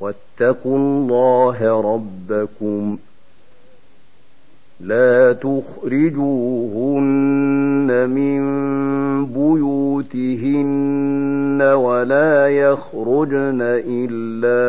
واتقوا الله ربكم لا تخرجوهن من بيوتهن ولا يخرجن إلا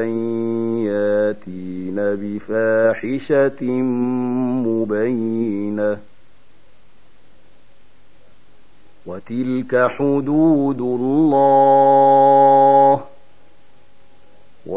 أن ياتين بفاحشة مبينة. وتلك حدود الله.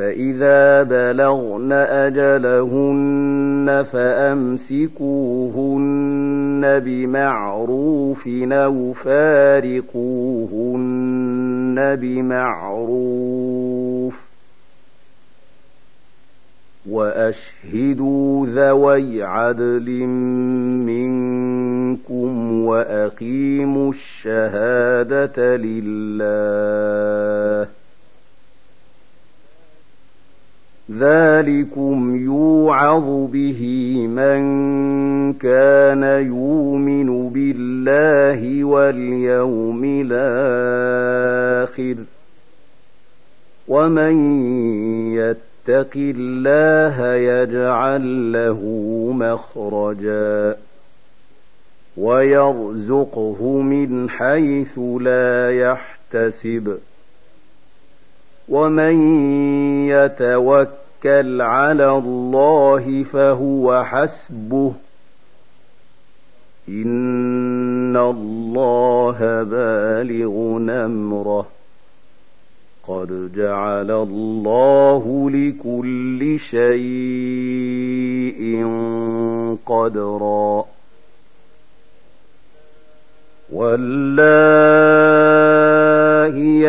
فإذا بلغن أجلهن فأمسكوهن بمعروف أو فارقوهن بمعروف وأشهدوا ذوي عدل منكم وأقيموا الشهادة لله ذلكم يوعظ به من كان يؤمن بالله واليوم الآخر ومن يتق الله يجعل له مخرجا ويرزقه من حيث لا يحتسب ومن يتوكل على الله فهو حسبه. إن الله بالغ امره قد جعل الله لكل شيء قدرا. والله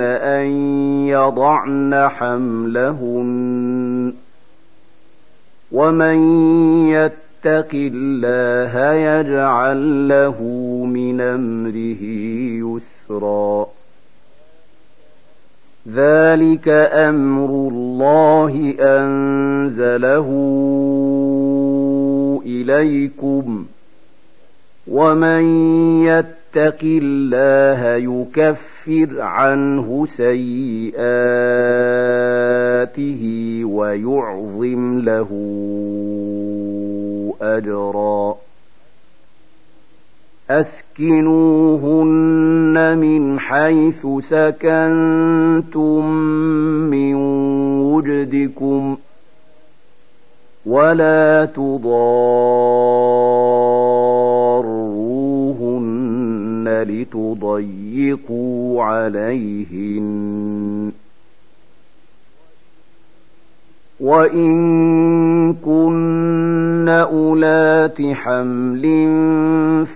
أن يضعن حملهن ومن يتق الله يجعل له من أمره يسرا. ذلك أمر الله أنزله إليكم ومن يتق الله يكفر عنه سيئاته ويعظم له أجرا. أسكنوهن من حيث سكنتم من وجدكم ولا تضاروهن لتضيقوا عليهن وإن كن أولات حمل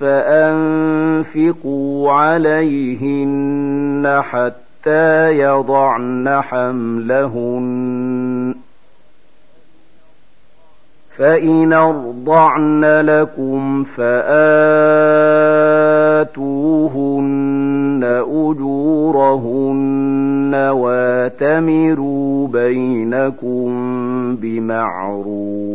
فأنفقوا عليهن حتى يضعن حملهن فإن أرضعن لكم فآتوهن أجورهن واتمروا بينكم بمعروف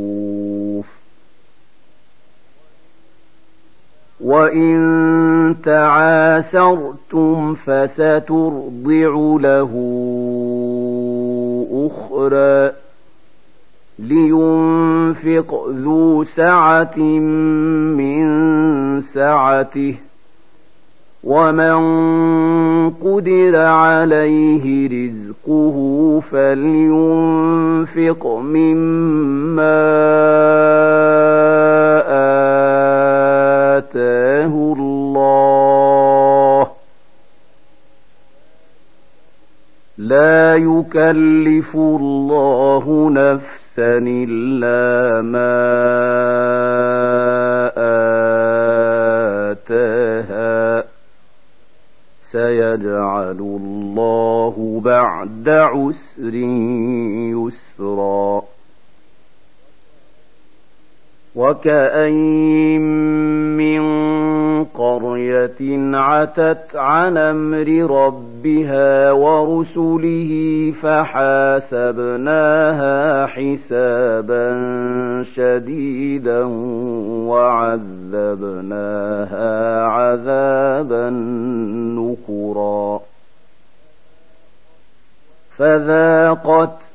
وإن تعاسرتم فسترضع له أخرى لينفق ذو سعة من سعته ومن قدر عليه رزقه فلينفق مما آتاه الله لا يكلف الله نفسا إلا ما آتاها سيجعل الله بعد عسر يسرا. وكأين من قرية عتت عن أمر ربها ورسله فحاسبناها حسابا شديدا وعذبناها عذابا نكرا فذاقت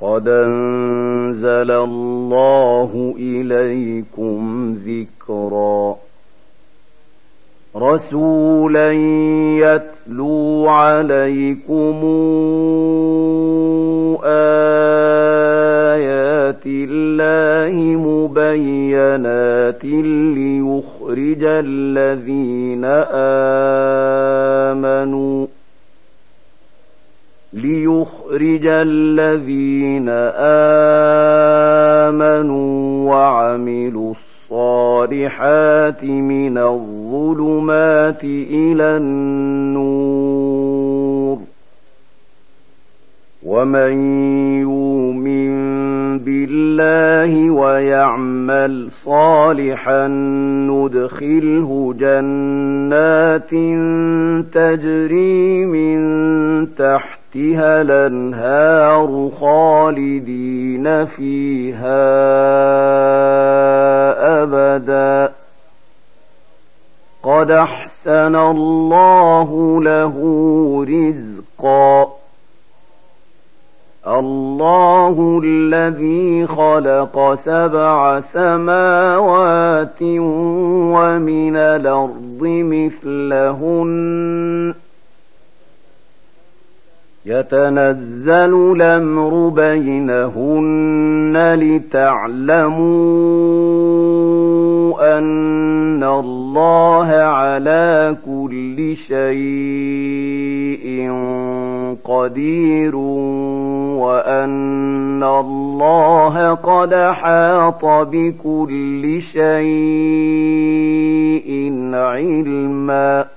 قد أنزل الله إليكم ذكرا رسولا يتلو عليكم آيات الله مبينات ليخرج الذين آمنوا ليخرج الذين آمنوا وعملوا الصالحات من الظلمات إلى النور. ومن يؤمن بالله ويعمل صالحا ندخله جنات تجري من تحتها الأنهار خالدين فيها أبدا. قد أحسن الله له رزقا. الله الذي خلق سبع سماوات ومن الأرض مثلهن. يتنزل الأمر بينهن لتعلموا أن الله على كل شيء قدير وأن الله قد حاط بكل شيء علما